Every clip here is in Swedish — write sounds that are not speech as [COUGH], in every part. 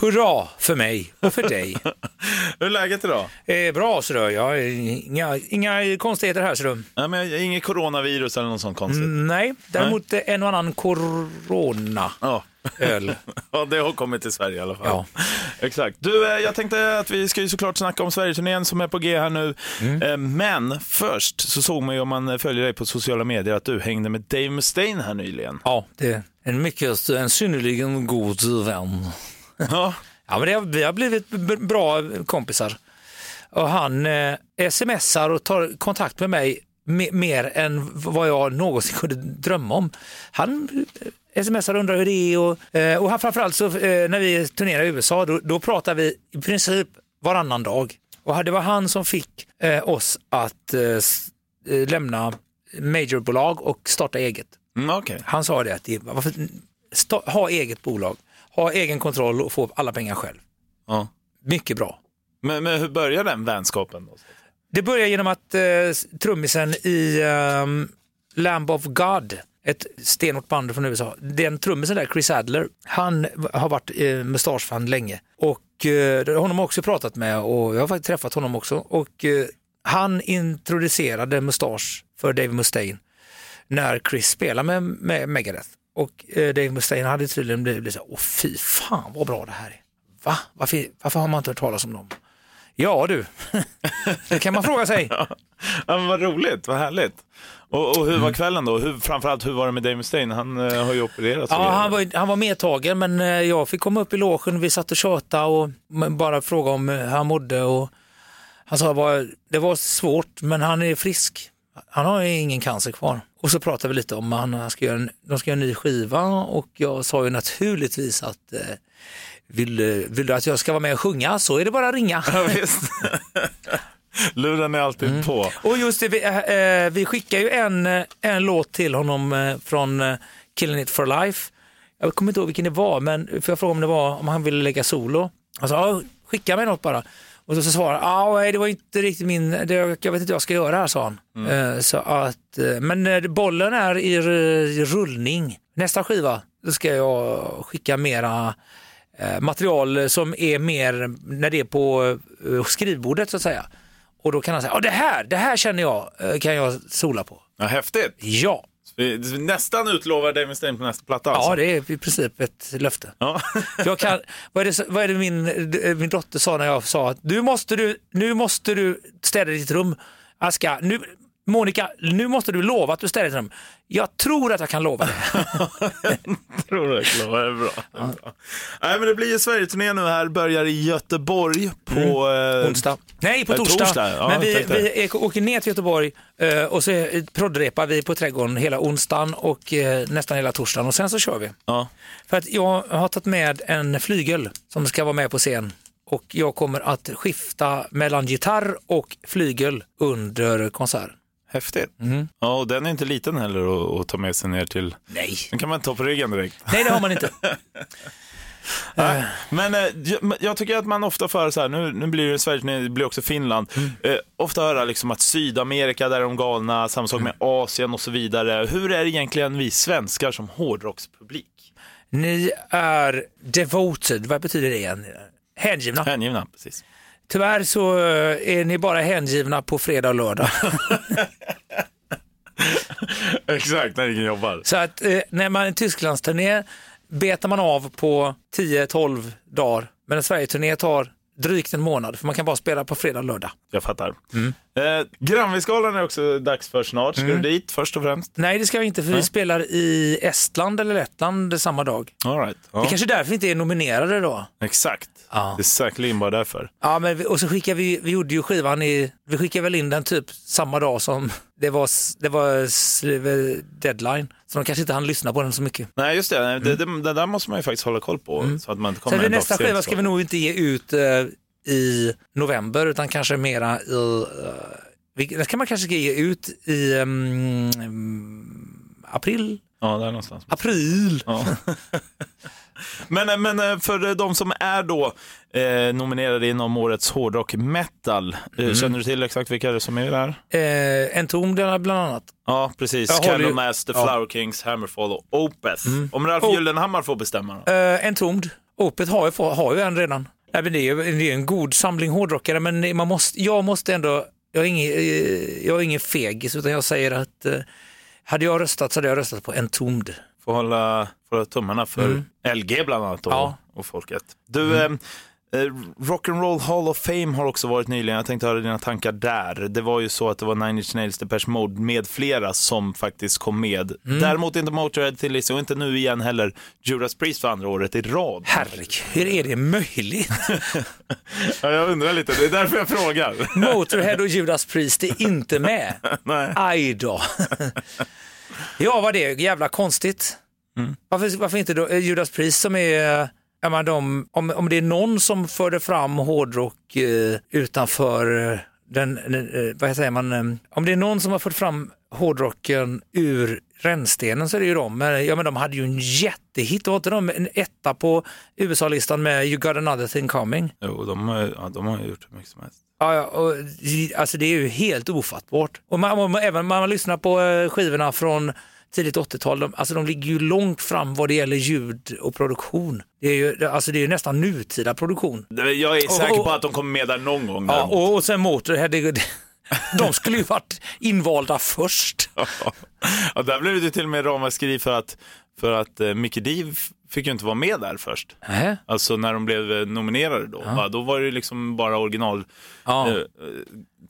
Hurra för mig och för dig. [LAUGHS] Hur är läget idag? Eh, bra så då. Jag inga, inga konstigheter här så du. Ja, men inget coronavirus eller något sånt konstigt? Nej, däremot eh, en och annan corona. Ja. Öl. [LAUGHS] ja, det har kommit till Sverige i alla fall. Ja. [LAUGHS] Exakt. Du, eh, jag tänkte att vi ska ju såklart snacka om Sverigeturnén som är på G här nu. Eh, Men först så såg man ju om man följer dig på sociala medier att du hängde med Dave Mustaine här nyligen. Ja, det är en mycket, en synnerligen god vän. Ja, Ja, men det har, vi har blivit bra kompisar. Och han eh, smsar och tar kontakt med mig me- mer än vad jag någonsin [LAUGHS] kunde drömma om. Han eh, smsar och undrar hur det är och, eh, och han, framförallt så, eh, när vi turnerar i USA då, då pratar vi i princip varannan dag. Och det var han som fick eh, oss att eh, lämna majorbolag och starta eget. mm, okej. Han sa det att det, varför, sta, ha eget bolag, ha egen kontroll och få alla pengar själv. Ja. Mycket bra. Men, men hur börjar den vänskapen? Då? Det börjar genom att eh, trummisen i um, Lamb of God, ett stenhårt band från USA, den trummisen där, Chris Adler, han har varit eh, Mustache-fan länge och eh, honom har också pratat med och jag har faktiskt träffat honom också och eh, han introducerade Mustache för Dave Mustaine när Chris spelade med, med Megadeth. Och eh, Dave Mustaine hade tydligen blivit, blivit så åh fy fan vad bra det här är. Va? Varför, varför har man inte hört talas om dem? Ja du, [LAUGHS] det kan man fråga sig. [LAUGHS] Ja, men vad roligt, vad härligt. Och, och hur Mm. var kvällen då? Hur, framförallt, hur var det med Dave Mustaine? Han eh, har ju opererats. och Ja, han var, han var medtagen men eh, jag fick komma upp i logen, vi satt och tjöta och bara fråga om hur han mådde och han sa att det var svårt men han är frisk. Han har ingen cancer kvar. Och så pratade vi lite om att han ska göra en, de ska göra en ny skiva och jag sa ju naturligtvis att eh, vill, eh, vill du att jag ska vara med och sjunga så är det bara att ringa. [LAUGHS] Ja. [LAUGHS] Luren är alltid Mm. på. Och just det, vi, eh, eh, vi skickar ju en, eh, en låt till honom eh, från eh, Killing It For Life. Jag kommer inte ihåg vilken det var, men för jag frågade om det var om han ville lägga solo. Han sa, ja, skicka mig något bara. Och så, så svarade han, ah, det var inte riktigt min, det, jag vet inte vad jag ska göra här, sa han. Eh, så att, eh, men eh, bollen är i, rullning. Nästa skiva, då ska jag skicka mera eh, material som är mer när det är på eh, skrivbordet så att säga. Och då kan han säga, ja det här, det här känner jag, kan jag sola på. Ja, häftigt. Ja, nästan utlovar Dave Mustaine på nästa platta. Alltså. ja det är i princip ett löfte. Ja. [LAUGHS] Jag kan, vad, är det, vad är det min, min dotter sa när jag sa att du måste du, nu måste du städa ditt rum. Aska, nu, Monica, nu måste du lova att du städar ditt rum. Jag tror att jag kan lova det. [LAUGHS] tror det är bra. Det är bra. Nej, men det blir ju Sverigeturné nu här, börjar i Göteborg på... eh, Onsdag. Nej, på eh, torsdag. torsdag, ja, Men vi, vi åker ner till Göteborg eh, och så proddrepar vi på Trädgården hela onsdagen och eh, nästan hela torsdagen och sen så kör vi. Ja. För att jag har tagit med en flygel som ska vara med på scen och jag kommer att skifta mellan gitarr och flygel under konserten. Häftigt. Mm. Ja, och den är inte liten heller att, att ta med sig ner till... Nej. Den kan man ta på ryggen direkt. Nej, det har man inte. [LAUGHS] Nej, Men eh, jag, tycker att man ofta får höra så här, nu, nu blir det Sverige, det blir också Finland, Mm. eh, ofta höra liksom att Sydamerika, där är de galna, samma sak med Mm. Asien och så vidare. Hur är det egentligen vi svenskar som hårdrockspublik? Ni är devoted, vad betyder det igen? Hängivna. Hängivna, precis. Tyvärr så eh, är ni bara hängivna på fredag och lördag. [LAUGHS] Exakt, när ingen jobbar. Så att eh, när man är en Tysklandsturné betar man av på 10-12 dagar. Men en Sverigeturné tar drygt en månad för man kan bara spela på fredag och lördag. Jag fattar. Mm. Eh, Grammisgalan är också dags för snart. Ska du dit först och främst? Nej det ska vi inte för vi spelar i Estland eller Lettland samma dag. All right. ja. Det är kanske är därför vi inte är nominerade då. Exakt. Ja. Det är säkerligen bara därför. Ja, men vi, och så skickade vi, vi gjorde ju skivan i, vi skickade väl in den typ samma dag som det var, det var deadline. Så de kanske inte hann lyssna på den så mycket. Nej, just det. Nej, det, det. Det där måste man ju faktiskt hålla koll på. Så att man inte Mm. Så kommer dag nästa skiva ska så. vi nog inte ge ut eh, i november utan kanske mera i, vi- det kan man kanske ge ut i mm, april, Ja, där någonstans. April. Ja. [LAUGHS] men, eh, men eh, för de som är då eh, nominerade inom årets hårdrock metal, eh, känner du till exakt vilka det som är där? Eh, en tom bland annat. Ja, precis. Candlemass, The Ja. Flower Kings, Hammerfall och Opeth. Om Ralf Oh. Gyllenhammar får bestämma då? Eh, en tomd. Opet har ju, har ju en redan. Nej, men det, är, ju- det är en god samling hårdrockare, men man måste, jag måste ändå, jag är ingen, eh, jag är ingen fegis, utan jag säger att eh, hade jag röstat så hade jag röstat på en tomd. Får hålla, får hålla tummarna för LG bland annat och, Ja. och folket. Du, eh, eh, Rock'n'Roll Hall of Fame har också varit nyligen. Jag tänkte höra dina tankar där. Det var ju så att det var Nine Inch Nails, Depeche Mode med flera som faktiskt kom med. Däremot inte Motörhead till listan och inte nu igen heller Judas Priest för andra året i rad. Herregud, hur är det möjligt? [LAUGHS] Ja, jag undrar lite, det är därför jag frågar. Motorhead och Judas Priest är inte med. [LAUGHS] Nej. Aj då. [LAUGHS] ja, vad det är jävla konstigt. Varför, varför inte då, eh, Judas Priest som är, ja, men de, om, om det är någon som förde fram hårdrock eh, utanför eh, den, eh, vad säger man, eh, om det är någon som har fört fram hårdrocken ur rännstenen så är det ju de. Men, ja, men de hade ju en jättehit, var inte de en etta på USA-listan med You got another thing coming? Jo, de, har- ja, de har gjort hur mycket som helst. Ja, ja och, alltså det är ju helt ofattbart. Och man, man, även man lyssnar på eh, skivorna från tidigt 80-tal, de, alltså de ligger ju långt fram vad det gäller ljud och produktion. Det är ju, alltså det är ju nästan nutida produktion. Jag är säker och- på att de kommer med där någon gång. Ja, och, och sen Motorhead, det, det, [LAUGHS] de skulle ju varit invalda först. ja, där blev det till och med ramaskri för att, för att uh, Mickey D f- fick ju inte vara med där först. Nähä. Alltså när de blev eh, nominerade då. Va? Då var det liksom bara original Ja. eh, eh,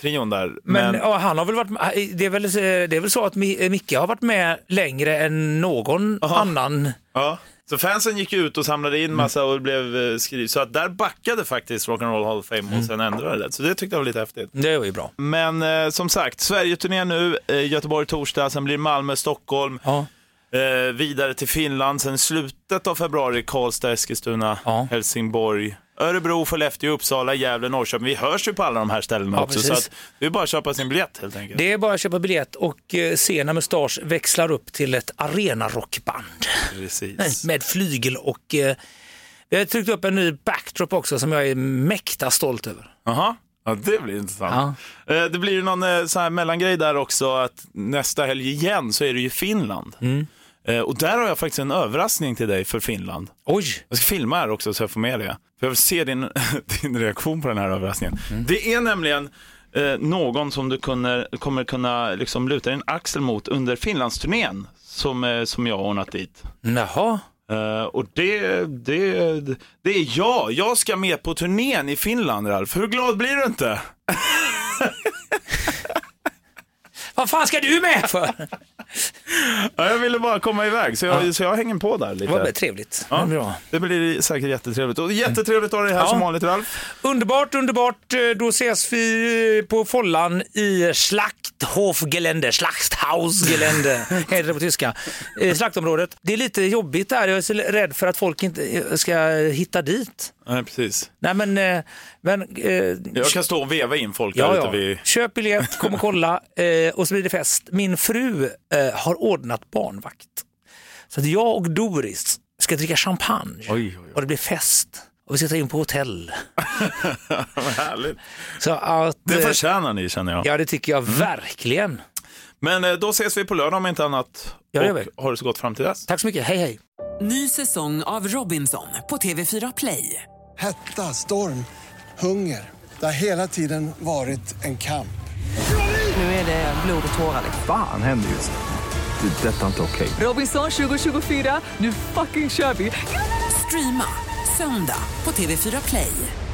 trion där. Men, Men, ja, han har väl varit, det är väl, det är väl så att Mi- Micke har varit med längre än någon Aha. annan. ja. Så fansen gick ut och samlade in massa och blev eh, skriv. Så att där backade faktiskt Rock'n'Roll Hall of Fame och sen ändrade det. Så det tyckte jag var lite häftigt. Det var ju bra. Men eh, som sagt, Sverige-turné nu, eh, Göteborg torsdag, sen blir Malmö, Stockholm. Ja. Eh, vidare till Finland, sen slutet av februari Karlstad, Eskilstuna, Ja. Helsingborg, Örebro, Skellefteå, Uppsala, Gävle, Norrköping. Vi hörs ju på alla de här ställena Ja, också. precis. Så att det är bara att köpa sin biljett helt enkelt. Det är bara att köpa biljett och eh, se när Mustasch växlar upp till ett arenarockband Precis. med flygel och eh, vi har tryckt upp en ny backdrop också som jag är mäkta stolt över. Jaha. Ja, det blir intressant. Eh, det blir ju någon så här mellangrej där också att nästa helg igen så är det ju Finland. Mm. Eh, och där har jag faktiskt en överraskning till dig för Finland. Oj, Jag ska filma här också så jag får med det. För jag vill se din, [LAUGHS] din reaktion på den här överraskningen. Det är nämligen eh, någon som du kunde, kommer kunna liksom luta din axel mot under Finlandsturnén som, eh, som jag har ordnat dit. jaha. Eh, och det, det, det är jag. Jag ska med på turnén i Finland, Ralf. Hur glad blir du inte? [LAUGHS] Vad fan ska du med för? [LAUGHS] Ja, jag ville bara komma iväg, så jag, så jag hänger på där Det var lite. trevligt. Ja. Bra. Det blir säkert jättetrevligt. Och jättetrevligt att ha dig här Ja. som vanligt, Ralf. Underbart, underbart. Eh, Då ses vi på Follan i Schlachthofgelände, Schlachthausgelände [LAUGHS] heter det på tyska, i slaktområdet. Det är lite jobbigt där, jag är så rädd för att folk inte ska hitta dit. Nej, precis. Nej men, eh, men eh, Jag kan stå och veva in folk Ja, där ja. vid... Köp biljett, kom och kolla [LAUGHS] eh, och så blir det fest. Min fru eh, har ordnat barnvakt. Så att jag och Doris ska dricka champagne Oj, oj, oj. och det blir fest. Och vi ska ta in på hotell. [LAUGHS] Vad härligt. Så att, Det eh, förtjänar ni känner jag. ja det tycker jag verkligen. Men eh, då ses vi på lördag om inte annat. Ja, det gör vi. har det så gott fram till dess. Tack så mycket, hej hej. Ny säsong av Robinson på TV4 Play. Hetta, storm, hunger. Det har hela tiden varit en kamp. Nu är det blod och tårar. liksom. Fan händer just det. Det är detta inte okej. Robinson 2024, nu fucking kör vi! Streama söndag på TV4 Play.